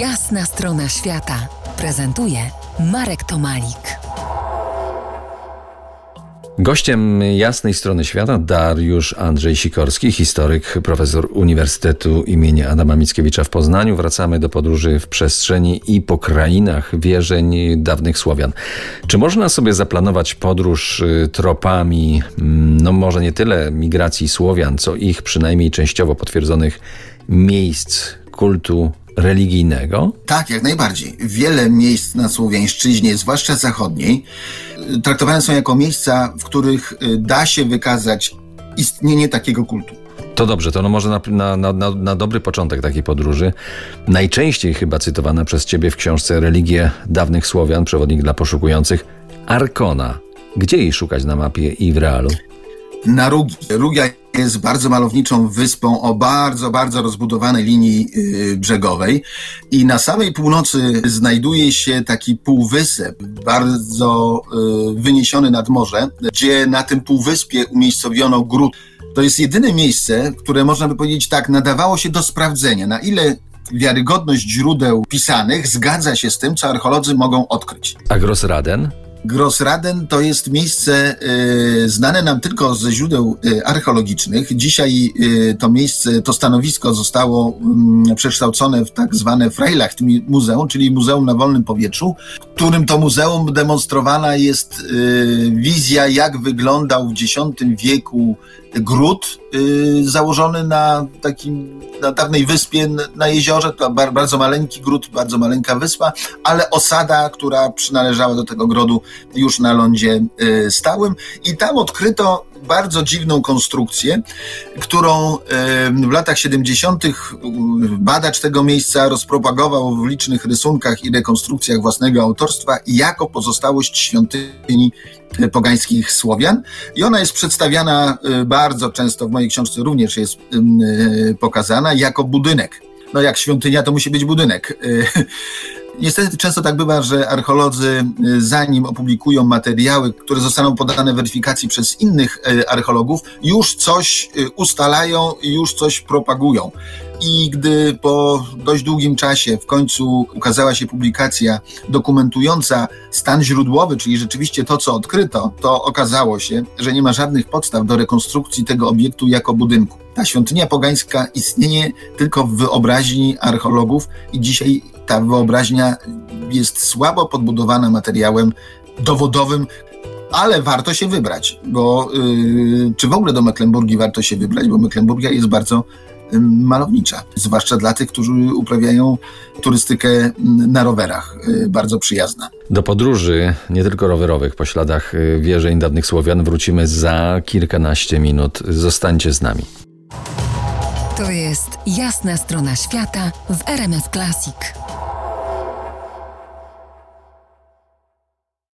Jasna strona świata prezentuje Marek Tomalik. Gościem jasnej strony świata Dariusz Andrzej Sikorski, historyk, profesor Uniwersytetu imienia Adama Mickiewicza w Poznaniu. Wracamy do podróży w przestrzeni i po krainach wierzeń dawnych Słowian. Czy można sobie zaplanować podróż y, tropami, mm, no może nie tyle migracji Słowian, co ich przynajmniej częściowo potwierdzonych miejsc kultu religijnego? Tak, jak najbardziej. Wiele miejsc na Słowiańszczyźnie, zwłaszcza zachodniej, traktowane są jako miejsca, w których y, da się wykazać istnienie takiego kultu. To dobrze, to no może na, na, na, na, dobry początek takiej podróży. Najczęściej chyba cytowana przez ciebie w książce Religie dawnych Słowian, przewodnik dla poszukujących, Arkona. Gdzie jej szukać na mapie i w realu? Na Rugi. Rugia jest bardzo malowniczą wyspą o bardzo, bardzo rozbudowanej linii yy, brzegowej i na samej północy znajduje się taki półwysep, bardzo yy, wyniesiony nad morze, gdzie na tym półwyspie umiejscowiono gród. To jest jedyne miejsce, które można by powiedzieć tak, nadawało się do sprawdzenia, na ile wiarygodność źródeł pisanych zgadza się z tym, co archeolodzy mogą odkryć. A Grossraden? Grossraden to jest miejsce y, znane nam tylko ze źródeł y, archeologicznych. Dzisiaj y, to miejsce, to stanowisko zostało mm, przekształcone w tak zwane Freilacht Muzeum, czyli Muzeum na Wolnym Powietrzu, którym to muzeum demonstrowana jest wizja, jak wyglądał w X wieku gród założony na takim, na dawnej wyspie na jeziorze, to bardzo maleńki gród, bardzo maleńka wyspa, ale osada, która przynależała do tego grodu już na lądzie y, stałym. I tam odkryto bardzo dziwną konstrukcję, którą w latach 70. Y, badacz tego miejsca rozpropagował w licznych rysunkach i rekonstrukcjach własnego autorstwa jako pozostałość świątyni pogańskich Słowian. I ona jest przedstawiana bardzo często, w mojej książce również jest pokazana, jako budynek. No jak świątynia, to musi być budynek. Niestety często tak bywa, że archeolodzy, y, zanim opublikują materiały, które zostaną podane weryfikacji przez innych y, archeologów, już coś y, ustalają już coś propagują. I gdy po dość długim czasie w końcu ukazała się publikacja dokumentująca stan źródłowy, czyli rzeczywiście to, co odkryto, to okazało się, że nie ma żadnych podstaw do rekonstrukcji tego obiektu jako budynku. Ta świątynia pogańska istnieje tylko w wyobraźni archeologów i dzisiaj ta wyobraźnia jest słabo podbudowana materiałem dowodowym, ale warto się wybrać, bo yy, czy w ogóle do Mecklenburgii warto się wybrać, bo Mecklenburgia jest bardzo malownicza, zwłaszcza dla tych, którzy uprawiają turystykę na rowerach, y, bardzo przyjazna. Do podróży, nie tylko rowerowych, po śladach y, wierzeń dawnych Słowian wrócimy za kilkanaście minut. Zostańcie z nami. To jest jasna strona świata w RMS Classic.